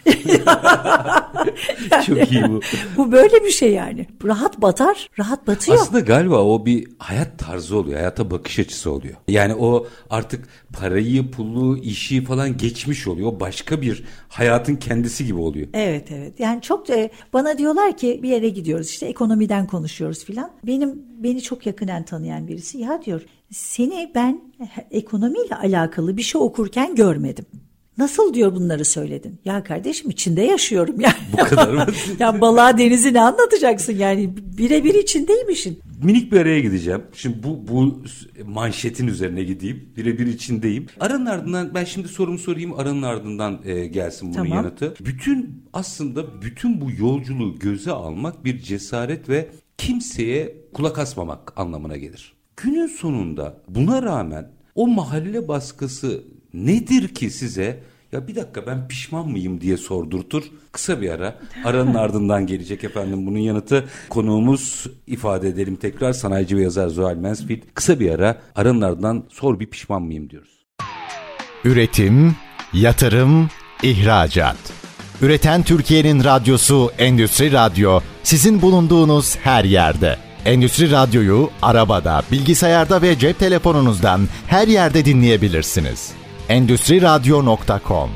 Çok iyi bu. bu böyle bir şey yani. Rahat batar, rahat batıyor. Aslında galiba o bir hayat tarzı oluyor. Hayata bakış açısı oluyor. Yani o artık parayı, pulu, işi falan geçmiş oluyor. Başka bir hayatın kendisi gibi oluyor. Evet evet. Yani çok da bana diyorlar ki bir yere gidiyoruz işte ekonomiden konuşuyoruz filan. Benim beni çok yakından tanıyan birisi ya diyor seni ben ekonomiyle alakalı bir şey okurken görmedim. Nasıl diyor bunları söyledin? Ya kardeşim içinde yaşıyorum yani. Bu kadar mı? ya balığa denizi ne anlatacaksın yani birebir içindeymişsin. Minik bir araya gideceğim. Şimdi bu bu manşetin üzerine gideyim. Birebir içindeyim. Aranın ardından ben şimdi sorumu sorayım. Aranın ardından e, gelsin bunun Tamam. yanıtı. Bütün aslında bütün bu yolculuğu göze almak bir cesaret ve kimseye kulak asmamak anlamına gelir. Günün sonunda buna rağmen o mahalle baskısı nedir ki size ya bir dakika ben pişman mıyım diye sordurtur. Kısa bir ara. Aranın ardından gelecek efendim bunun yanıtı. Konuğumuz ifade edelim tekrar sanayici ve yazar Zuhal Mansfield. Kısa bir ara. Aranın ardından sor bir pişman mıyım diyoruz. Üretim, yatırım, ihracat. Üreten Türkiye'nin radyosu Endüstri Radyo sizin bulunduğunuz her yerde. Endüstri Radyo'yu arabada, bilgisayarda ve cep telefonunuzdan her yerde dinleyebilirsiniz. Endüstriradyo.com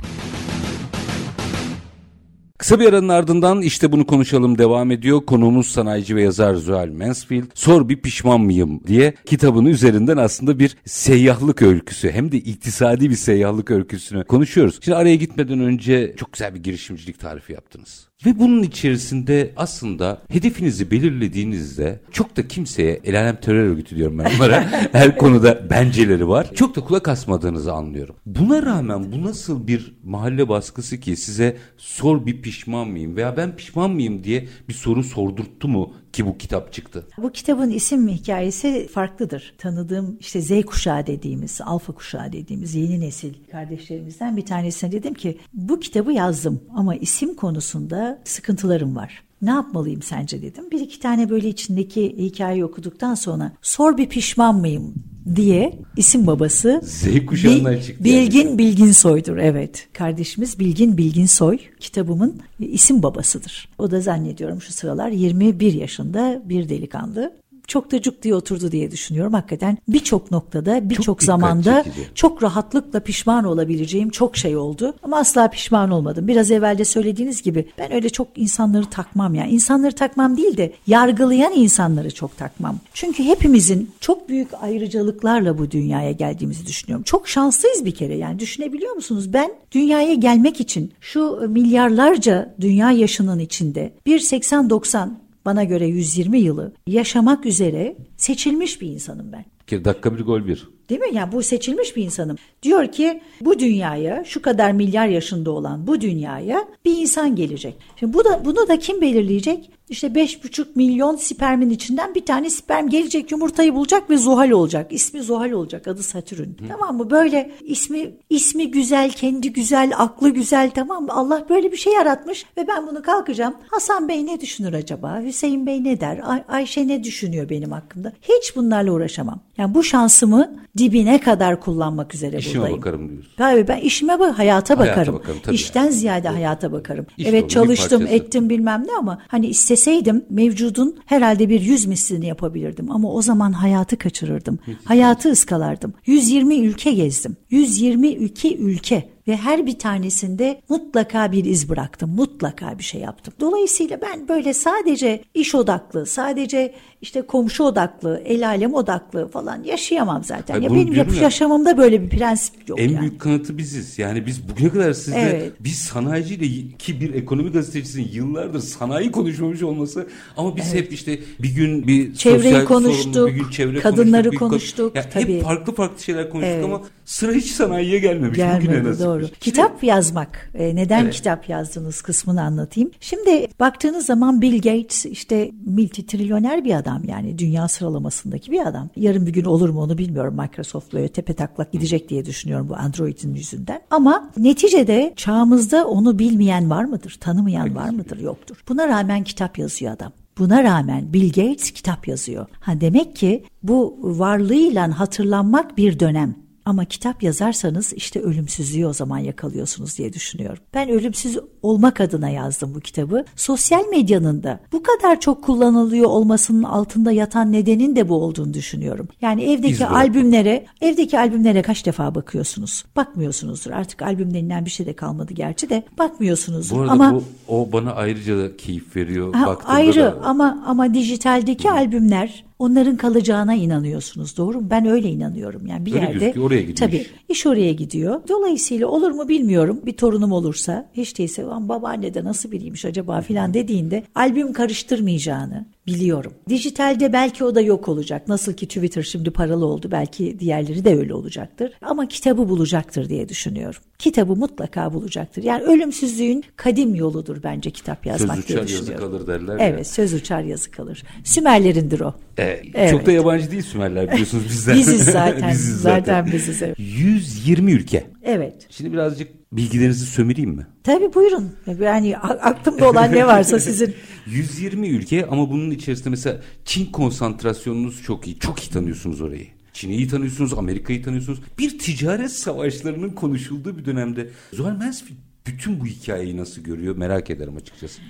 Kısa bir aranın ardından işte bunu konuşalım devam ediyor. Konuğumuz sanayici ve yazar Zuhal Mansfield. Sor bir pişman mıyım diye kitabın üzerinden aslında bir seyyahlık öyküsü hem de iktisadi bir seyyahlık öyküsünü konuşuyoruz. Şimdi araya gitmeden önce çok güzel bir girişimcilik tarifi yaptınız. Ve bunun içerisinde aslında hedefinizi belirlediğinizde çok da kimseye el alem terör örgütü diyorum ben onlara her konuda benceleri var. Çok da kulak asmadığınızı anlıyorum. Buna rağmen bu nasıl bir mahalle baskısı ki size sor bir pişman mıyım veya ben pişman mıyım diye bir soru sordurttu mu ki bu kitap çıktı. Bu kitabın isim hikayesi farklıdır. Tanıdığım işte Z kuşağı dediğimiz, alfa kuşağı dediğimiz yeni nesil kardeşlerimizden bir tanesine dedim ki bu kitabı yazdım ama isim konusunda sıkıntılarım var. Ne yapmalıyım sence dedim. Bir iki tane böyle içindeki hikayeyi okuduktan sonra sor bir pişman mıyım diye isim babası Z kuşağından Bil, çıktı. Bilgin yani. Bilgin Soy'dur evet. Kardeşimiz Bilgin Bilgin Soy kitabımın isim babasıdır. O da zannediyorum şu sıralar 21 yaşında bir delikanlı çok da cuk diye oturdu diye düşünüyorum. Hakikaten birçok noktada birçok zamanda çekici. çok rahatlıkla pişman olabileceğim çok şey oldu. Ama asla pişman olmadım. Biraz evvel de söylediğiniz gibi ben öyle çok insanları takmam yani. insanları takmam değil de yargılayan insanları çok takmam. Çünkü hepimizin çok büyük ayrıcalıklarla bu dünyaya geldiğimizi düşünüyorum. Çok şanslıyız bir kere yani düşünebiliyor musunuz? Ben dünyaya gelmek için şu milyarlarca dünya yaşının içinde 1.80-90 bana göre 120 yılı yaşamak üzere seçilmiş bir insanım ben. Bir dakika bir gol bir. Değil mi? Yani bu seçilmiş bir insanım. Diyor ki bu dünyaya şu kadar milyar yaşında olan bu dünyaya bir insan gelecek. Şimdi bu da bunu da kim belirleyecek? İşte 5,5 milyon spermin içinden bir tane sperm gelecek yumurtayı bulacak ve Zuhal olacak. İsmi Zuhal olacak adı Satürn. Hı. Tamam mı? Böyle ismi ismi güzel, kendi güzel, aklı güzel tamam mı? Allah böyle bir şey yaratmış ve ben bunu kalkacağım. Hasan Bey ne düşünür acaba? Hüseyin Bey ne der? Ay Ayşe ne düşünüyor benim hakkımda? Hiç bunlarla uğraşamam. Yani bu şansımı dibine kadar kullanmak üzere İşime buradayım. bakarım diyorsun. Tabii ben işime bak, hayata bakarım. Hayata bakarım tabii. İşten ziyade evet. hayata bakarım. İş evet çalıştım, ettim bilmem ne ama hani isteseydim mevcudun herhalde bir yüz mislini yapabilirdim ama o zaman hayatı kaçırırdım. hayatı ıskalardım. 120 ülke gezdim. 122 ülke ve her bir tanesinde mutlaka bir iz bıraktım. Mutlaka bir şey yaptım. Dolayısıyla ben böyle sadece iş odaklı, sadece işte komşu odaklı, el alem odaklı falan yaşayamam zaten. Hayır, ya benim yap- ya, yaşamımda böyle bir prensip yok en yani. büyük kanıtı biziz. Yani biz bugüne kadar sizle evet. biz sanayiciyle ki bir ekonomi gazetecisinin yıllardır sanayi konuşmamış olması ama biz evet. hep işte bir gün bir çevreyi sosyal konuştuk, sorun, bir gün çevre kadınları konuştuk. konuştuk yani tabii. Hep farklı farklı şeyler konuştuk evet. ama sıra hiç sanayiye gelmemiş. Gelmedi bugün en azından. doğru. Kitap yazmak. E, neden evet. kitap yazdığınız kısmını anlatayım. Şimdi baktığınız zaman Bill Gates işte multitrilyoner bir adam yani dünya sıralamasındaki bir adam. Yarın bir gün olur mu onu bilmiyorum. Microsoft'la tepe taklak gidecek diye düşünüyorum bu Android'in yüzünden. Ama neticede çağımızda onu bilmeyen var mıdır? Tanımayan var mıdır? Yoktur. Buna rağmen kitap yazıyor adam. Buna rağmen Bill Gates kitap yazıyor. Ha demek ki bu varlığıyla hatırlanmak bir dönem. Ama kitap yazarsanız işte ölümsüzlüğü o zaman yakalıyorsunuz diye düşünüyorum. Ben ölümsüz olmak adına yazdım bu kitabı. Sosyal medyanın da bu kadar çok kullanılıyor olmasının altında yatan nedenin de bu olduğunu düşünüyorum. Yani evdeki İzle. albümlere, evdeki albümlere kaç defa bakıyorsunuz? Bakmıyorsunuzdur. Artık albüm denilen bir şey de kalmadı gerçi de bakmıyorsunuzdur. Bu arada ama bu, o bana ayrıca da keyif veriyor. Ha, ayrı da. ama ama dijitaldeki Hı. albümler onların kalacağına inanıyorsunuz doğru mu? Ben öyle inanıyorum. Yani bir öyle yerde gözüküyor, oraya gidiyor. Tabii iş oraya gidiyor. Dolayısıyla olur mu bilmiyorum. Bir torunum olursa hiç değilse babaanne de nasıl biriymiş acaba filan dediğinde albüm karıştırmayacağını, biliyorum. Dijitalde belki o da yok olacak. Nasıl ki Twitter şimdi paralı oldu belki diğerleri de öyle olacaktır. Ama kitabı bulacaktır diye düşünüyorum. Kitabı mutlaka bulacaktır. Yani ölümsüzlüğün kadim yoludur bence kitap yazmak söz diye düşünüyorum. Söz uçar yazı kalır derler Evet ya. söz uçar yazı kalır. Sümerlerindir o. Ee, evet. Çok da yabancı değil Sümerler biliyorsunuz bizden. biziz zaten. biziz zaten. zaten biziz evet. 120 ülke. Evet. Şimdi birazcık bilgilerinizi sömüreyim mi? Tabii buyurun. Yani aklımda olan ne varsa sizin. 120 ülke ama bunun içerisinde mesela Çin konsantrasyonunuz çok iyi. Çok iyi tanıyorsunuz orayı. Çin'i iyi tanıyorsunuz, Amerika'yı tanıyorsunuz. Bir ticaret savaşlarının konuşulduğu bir dönemde Zuhal Mansfield bütün bu hikayeyi nasıl görüyor merak ederim açıkçası.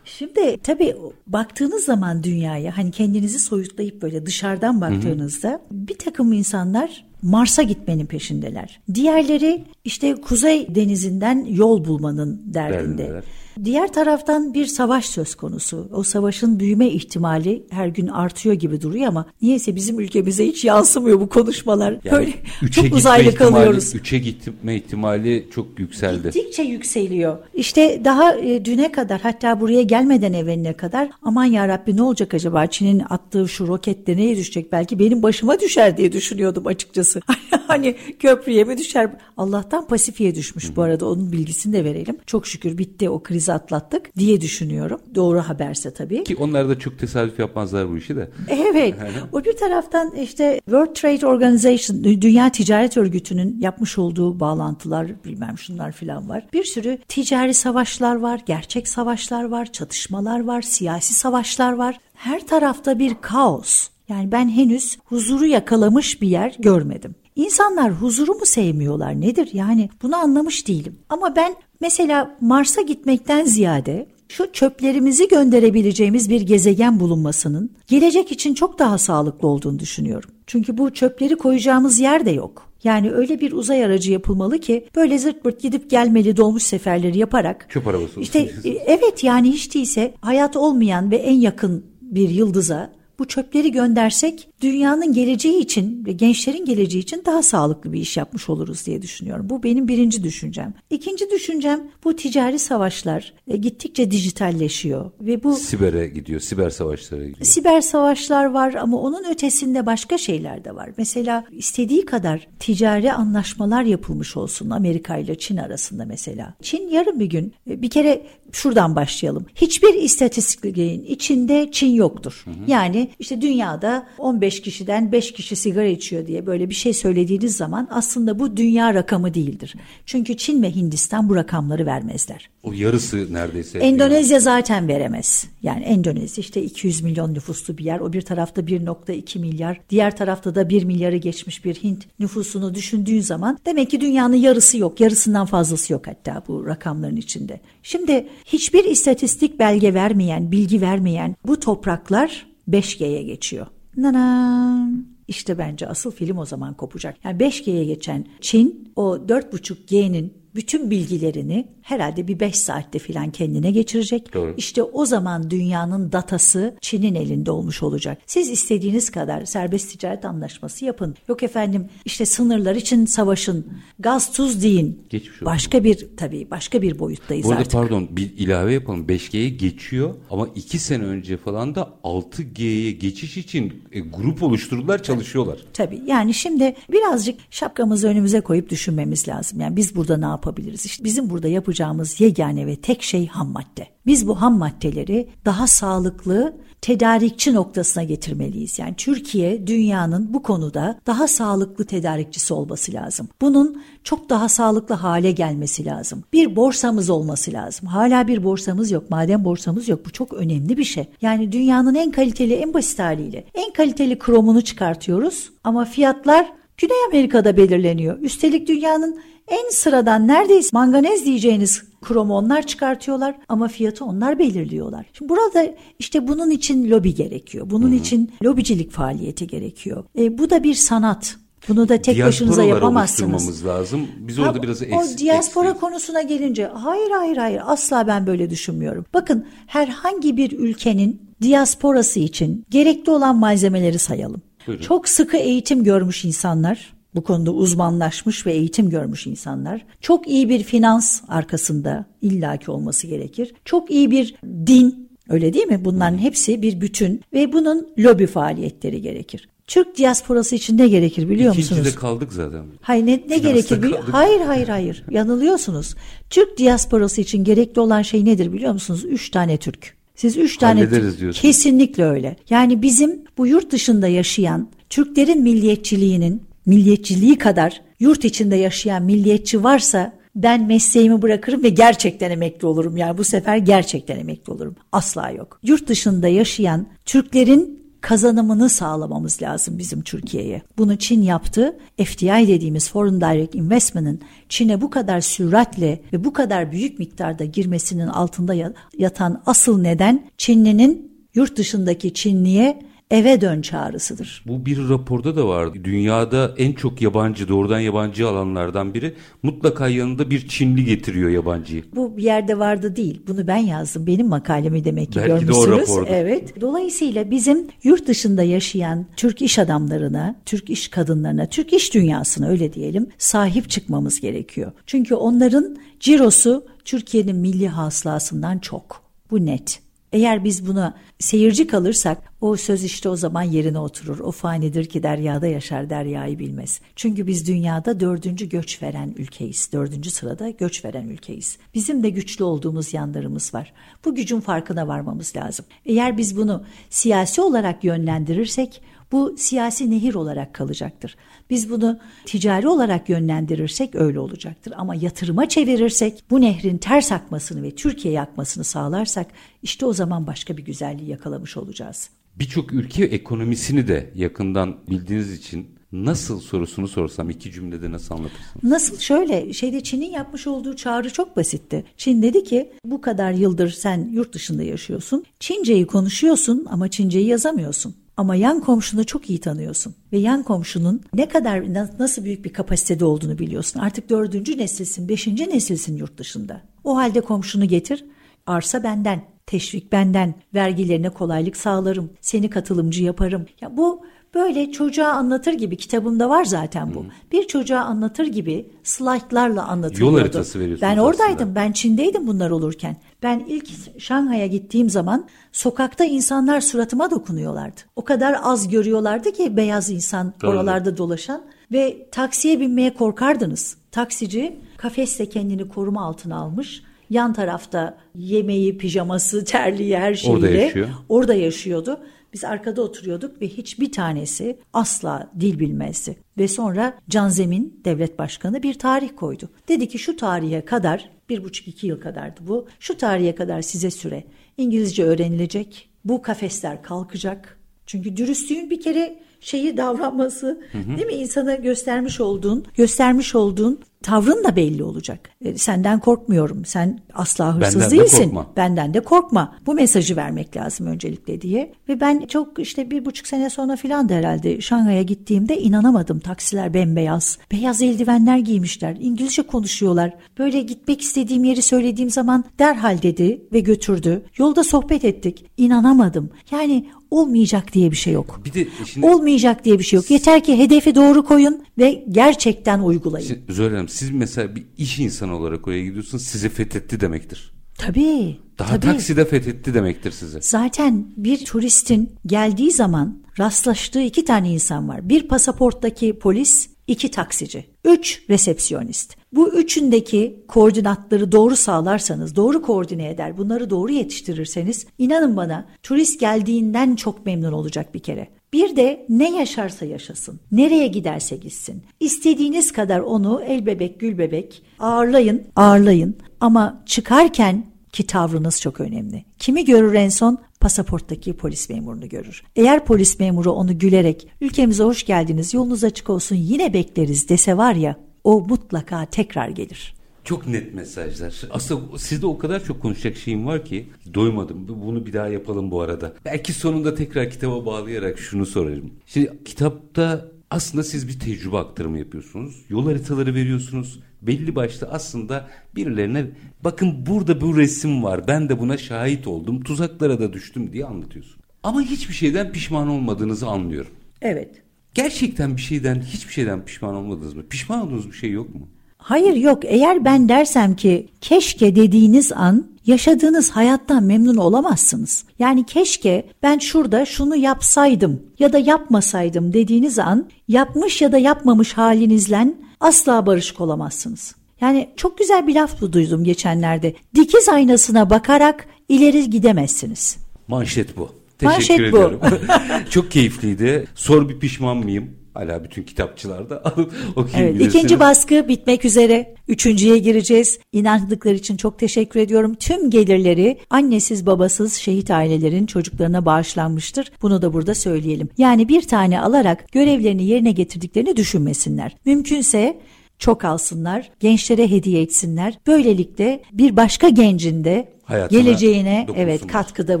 Şimdi tabii baktığınız zaman dünyaya hani kendinizi soyutlayıp böyle dışarıdan baktığınızda hı hı. bir takım insanlar Mars'a gitmenin peşindeler. Diğerleri işte Kuzey Denizi'nden yol bulmanın derdinde. Derdindeler. Diğer taraftan bir savaş söz konusu. O savaşın büyüme ihtimali her gün artıyor gibi duruyor ama niyeyse bizim ülkemize hiç yansımıyor bu konuşmalar. Yani Böyle çok uzaylı kalıyoruz. Üçe gitme ihtimali çok yükseldi. Gittikçe yükseliyor. İşte daha e, düne kadar hatta buraya gelmeden evveline kadar aman ya Rabbi ne olacak acaba Çin'in attığı şu roketle neye düşecek belki benim başıma düşer diye düşünüyordum açıkçası. hani köprüye mi düşer? Allah'tan Pasifik'e düşmüş bu arada onun bilgisini de verelim. Çok şükür bitti o krizi atlattık diye düşünüyorum. Doğru haberse tabii. Ki onlar da çok tesadüf yapmazlar bu işi de. Evet. O bir taraftan işte World Trade Organization, Dünya Ticaret Örgütü'nün yapmış olduğu bağlantılar bilmem şunlar filan var. Bir sürü ticari savaşlar var, gerçek savaşlar var, çatışmalar var, siyasi savaşlar var. Her tarafta bir kaos. Yani ben henüz huzuru yakalamış bir yer görmedim. İnsanlar huzuru mu sevmiyorlar nedir? Yani bunu anlamış değilim. Ama ben mesela Mars'a gitmekten ziyade şu çöplerimizi gönderebileceğimiz bir gezegen bulunmasının gelecek için çok daha sağlıklı olduğunu düşünüyorum. Çünkü bu çöpleri koyacağımız yer de yok. Yani öyle bir uzay aracı yapılmalı ki böyle zırt pırt gidip gelmeli dolmuş seferleri yaparak. Çöp arabası. İşte e, evet yani hiç değilse hayat olmayan ve en yakın bir yıldıza bu çöpleri göndersek dünyanın geleceği için ve gençlerin geleceği için daha sağlıklı bir iş yapmış oluruz diye düşünüyorum. Bu benim birinci düşüncem. İkinci düşüncem bu ticari savaşlar e, gittikçe dijitalleşiyor ve bu Siber'e gidiyor, siber savaşlara gidiyor. Siber savaşlar var ama onun ötesinde başka şeyler de var. Mesela istediği kadar ticari anlaşmalar yapılmış olsun Amerika ile Çin arasında mesela. Çin yarın bir gün e, bir kere şuradan başlayalım. Hiçbir istatistiklerin içinde Çin yoktur. Hı hı. Yani işte dünyada 15 kişiden 5 kişi sigara içiyor diye böyle bir şey söylediğiniz zaman aslında bu dünya rakamı değildir. Çünkü Çin ve Hindistan bu rakamları vermezler. O yarısı neredeyse. Endonezya zaten veremez. Yani Endonezya işte 200 milyon nüfuslu bir yer. O bir tarafta 1.2 milyar. Diğer tarafta da 1 milyarı geçmiş bir Hint nüfusunu düşündüğün zaman demek ki dünyanın yarısı yok. Yarısından fazlası yok hatta bu rakamların içinde. Şimdi hiçbir istatistik belge vermeyen, bilgi vermeyen bu topraklar 5G'ye geçiyor. Nanam. İşte bence asıl film o zaman kopacak. Yani 5G'ye geçen Çin o 4.5G'nin bütün bilgilerini herhalde bir 5 saatte filan kendine geçirecek. Doğru. İşte o zaman dünyanın datası Çin'in elinde olmuş olacak. Siz istediğiniz kadar serbest ticaret anlaşması yapın. Yok efendim işte sınırlar için savaşın. Gaz tuz deyin. Geçmiş olsun. Başka bir tabii başka bir boyuttayız Bu arada artık. pardon bir ilave yapalım. 5G'ye geçiyor ama 2 sene önce falan da 6G'ye geçiş için e, grup oluşturdular çalışıyorlar. Tabii yani şimdi birazcık şapkamızı önümüze koyup düşünmemiz lazım. Yani biz burada ne yapabiliriz? İşte bizim burada yapacağımız yegane ve tek şey ham madde. Biz bu ham maddeleri daha sağlıklı tedarikçi noktasına getirmeliyiz. Yani Türkiye dünyanın bu konuda daha sağlıklı tedarikçisi olması lazım. Bunun çok daha sağlıklı hale gelmesi lazım. Bir borsamız olması lazım. Hala bir borsamız yok. Madem borsamız yok bu çok önemli bir şey. Yani dünyanın en kaliteli en basit haliyle en kaliteli kromunu çıkartıyoruz ama fiyatlar Güney Amerika'da belirleniyor. Üstelik dünyanın en sıradan neredeyse manganez diyeceğiniz kromu onlar çıkartıyorlar ama fiyatı onlar belirliyorlar. Şimdi burada işte bunun için lobi gerekiyor. Bunun için lobicilik faaliyeti gerekiyor. E, bu da bir sanat. Bunu da tek başınıza yapamazsınız. lazım. Biz Ha, orada biraz o eks, diaspora eksiyiz. konusuna gelince hayır hayır hayır asla ben böyle düşünmüyorum. Bakın herhangi bir ülkenin diasporası için gerekli olan malzemeleri sayalım. Buyurun. Çok sıkı eğitim görmüş insanlar, bu konuda uzmanlaşmış ve eğitim görmüş insanlar, çok iyi bir finans arkasında illaki olması gerekir. Çok iyi bir din, öyle değil mi? Bunların hepsi bir bütün ve bunun lobi faaliyetleri gerekir. Türk diasporası için ne gerekir biliyor musunuz? İkincide kaldık zaten. Hayır ne, ne gerekir? Bil- kaldık. hayır hayır hayır yanılıyorsunuz. Türk diasporası için gerekli olan şey nedir biliyor musunuz? Üç tane Türk. Siz üç tane Hallederiz Türk-. Kesinlikle öyle. Yani bizim bu yurt dışında yaşayan Türklerin milliyetçiliğinin milliyetçiliği kadar yurt içinde yaşayan milliyetçi varsa ben mesleğimi bırakırım ve gerçekten emekli olurum. Yani bu sefer gerçekten emekli olurum. Asla yok. Yurt dışında yaşayan Türklerin kazanımını sağlamamız lazım bizim Türkiye'ye. Bunu Çin yaptı. FDI dediğimiz Foreign Direct Investment'ın Çin'e bu kadar süratle ve bu kadar büyük miktarda girmesinin altında ya- yatan asıl neden Çinlinin yurt dışındaki Çinliye eve dön çağrısıdır. Bu bir raporda da var. Dünyada en çok yabancı, doğrudan yabancı alanlardan biri mutlaka yanında bir Çinli getiriyor yabancıyı. Bu bir yerde vardı değil. Bunu ben yazdım. Benim makalemi demek ki Belki de o görmüşsünüz. raporda. Evet. Dolayısıyla bizim yurt dışında yaşayan Türk iş adamlarına, Türk iş kadınlarına, Türk iş dünyasına öyle diyelim sahip çıkmamız gerekiyor. Çünkü onların cirosu Türkiye'nin milli hasılasından çok. Bu net. Eğer biz buna seyirci kalırsak o söz işte o zaman yerine oturur. O fanidir ki deryada yaşar deryayı bilmez. Çünkü biz dünyada dördüncü göç veren ülkeyiz. Dördüncü sırada göç veren ülkeyiz. Bizim de güçlü olduğumuz yanlarımız var. Bu gücün farkına varmamız lazım. Eğer biz bunu siyasi olarak yönlendirirsek bu siyasi nehir olarak kalacaktır. Biz bunu ticari olarak yönlendirirsek öyle olacaktır. Ama yatırıma çevirirsek bu nehrin ters akmasını ve Türkiye'ye akmasını sağlarsak işte o zaman başka bir güzelliği yakalamış olacağız. Birçok ülke ekonomisini de yakından bildiğiniz için nasıl sorusunu sorsam iki cümlede nasıl anlatırsınız? Nasıl şöyle şeyde Çin'in yapmış olduğu çağrı çok basitti. Çin dedi ki bu kadar yıldır sen yurt dışında yaşıyorsun. Çinceyi konuşuyorsun ama Çinceyi yazamıyorsun. Ama yan komşunu çok iyi tanıyorsun ve yan komşunun ne kadar nasıl büyük bir kapasitede olduğunu biliyorsun. Artık dördüncü nesilsin, beşinci nesilsin yurt dışında. O halde komşunu getir, arsa benden, teşvik benden, vergilerine kolaylık sağlarım, seni katılımcı yaparım. Ya bu böyle çocuğa anlatır gibi kitabımda var zaten bu. Hmm. Bir çocuğa anlatır gibi slaytlarla anlatılıyordu. Yol haritası veriyorsunuz Ben oradaydım. Aslında. Ben Çin'deydim bunlar olurken. Ben ilk Şanghay'a gittiğim zaman sokakta insanlar suratıma dokunuyorlardı. O kadar az görüyorlardı ki beyaz insan Doğru. oralarda dolaşan ve taksiye binmeye korkardınız. Taksici kafesle kendini koruma altına almış. Yan tarafta yemeği, pijaması, terliği her şeyiyle orada, yaşıyor. orada yaşıyordu. Biz arkada oturuyorduk ve hiçbir tanesi asla dil bilmezdi. Ve sonra Canzemin devlet başkanı bir tarih koydu. Dedi ki şu tarihe kadar bir buçuk iki yıl kadardı bu. Şu tarihe kadar size süre İngilizce öğrenilecek. Bu kafesler kalkacak. Çünkü dürüstlüğün bir kere şeyi davranması hı hı. değil mi insana göstermiş olduğun göstermiş olduğun tavrın da belli olacak. E, senden korkmuyorum. Sen asla hırsız Benden değilsin. De korkma. Benden de korkma. Bu mesajı vermek lazım öncelikle diye. Ve ben çok işte bir buçuk sene sonra filan da herhalde Şangay'a gittiğimde inanamadım. Taksiler bembeyaz. Beyaz eldivenler giymişler. İngilizce konuşuyorlar. Böyle gitmek istediğim yeri söylediğim zaman derhal dedi ve götürdü. Yolda sohbet ettik. İnanamadım. Yani olmayacak diye bir şey yok. Bir de şimdi, olmayacak diye bir şey yok. Yeter ki hedefi doğru koyun ve gerçekten uygulayın. Şimdi, Zoyla siz mesela bir iş insanı olarak oraya gidiyorsunuz sizi fethetti demektir. Tabii. Daha tabii. takside fethetti demektir size. Zaten bir turistin geldiği zaman rastlaştığı iki tane insan var. Bir pasaporttaki polis, iki taksici, üç resepsiyonist. Bu üçündeki koordinatları doğru sağlarsanız, doğru koordine eder, bunları doğru yetiştirirseniz inanın bana turist geldiğinden çok memnun olacak bir kere. Bir de ne yaşarsa yaşasın, nereye giderse gitsin. İstediğiniz kadar onu el bebek gül bebek ağırlayın, ağırlayın ama çıkarken ki tavrınız çok önemli. Kimi görür en son? Pasaporttaki polis memurunu görür. Eğer polis memuru onu gülerek ülkemize hoş geldiniz yolunuz açık olsun yine bekleriz dese var ya o mutlaka tekrar gelir. Çok net mesajlar. Aslında sizde o kadar çok konuşacak şeyim var ki doymadım. Bunu bir daha yapalım bu arada. Belki sonunda tekrar kitaba bağlayarak şunu sorarım. Şimdi kitapta aslında siz bir tecrübe aktarımı yapıyorsunuz. Yol haritaları veriyorsunuz. Belli başlı aslında birilerine bakın burada bu resim var. Ben de buna şahit oldum. Tuzaklara da düştüm diye anlatıyorsun. Ama hiçbir şeyden pişman olmadığınızı anlıyorum. Evet. Gerçekten bir şeyden, hiçbir şeyden pişman olmadınız mı? Pişman olduğunuz bir şey yok mu? Hayır yok eğer ben dersem ki keşke dediğiniz an yaşadığınız hayattan memnun olamazsınız. Yani keşke ben şurada şunu yapsaydım ya da yapmasaydım dediğiniz an yapmış ya da yapmamış halinizle asla barışık olamazsınız. Yani çok güzel bir laf bu duydum geçenlerde. Dikiz aynasına bakarak ileri gidemezsiniz. Manşet bu. Teşekkür Manşet ediyorum. çok keyifliydi. Sor bir pişman mıyım? Hala bütün kitapçılarda alıp okuyabilirsiniz. Evet, ikinci baskı bitmek üzere. Üçüncüye gireceğiz. İnandıkları için çok teşekkür ediyorum. Tüm gelirleri annesiz babasız şehit ailelerin çocuklarına bağışlanmıştır. Bunu da burada söyleyelim. Yani bir tane alarak görevlerini yerine getirdiklerini düşünmesinler. Mümkünse çok alsınlar, gençlere hediye etsinler. Böylelikle bir başka gencin de Hayatına geleceğine evet katkıda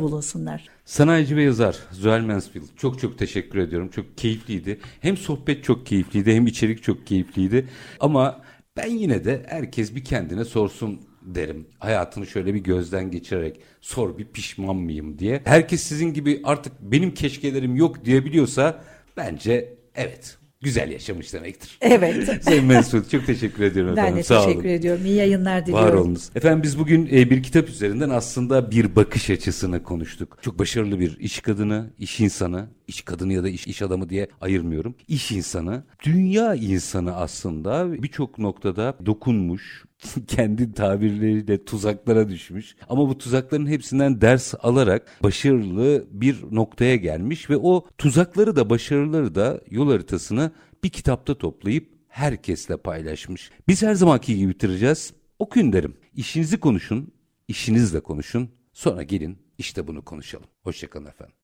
bulunsunlar. Sanayici ve yazar Zuhal Mansfield çok çok teşekkür ediyorum. Çok keyifliydi. Hem sohbet çok keyifliydi hem içerik çok keyifliydi. Ama ben yine de herkes bir kendine sorsun derim. Hayatını şöyle bir gözden geçirerek sor bir pişman mıyım diye. Herkes sizin gibi artık benim keşkelerim yok diyebiliyorsa bence evet güzel yaşamış demektir. Evet. Sayın Mansfield çok teşekkür ediyorum Ben efendim. de Sağ teşekkür olun. ediyorum. İyi yayınlar diliyorum. Var olunuz. Efendim biz bugün e, bir kitap üzerinden aslında bir bakış açısını konuştuk. Çok başarılı bir iş kadını, iş insanı, iş kadını ya da iş, iş adamı diye ayırmıyorum. İş insanı, dünya insanı aslında birçok noktada dokunmuş, kendi tabirleriyle tuzaklara düşmüş. Ama bu tuzakların hepsinden ders alarak başarılı bir noktaya gelmiş ve o tuzakları da başarıları da yol haritasını bir kitapta toplayıp herkesle paylaşmış. Biz her zamanki gibi bitireceğiz. Okuyun derim. İşinizi konuşun, işinizle konuşun. Sonra gelin işte bunu konuşalım. Hoşçakalın efendim.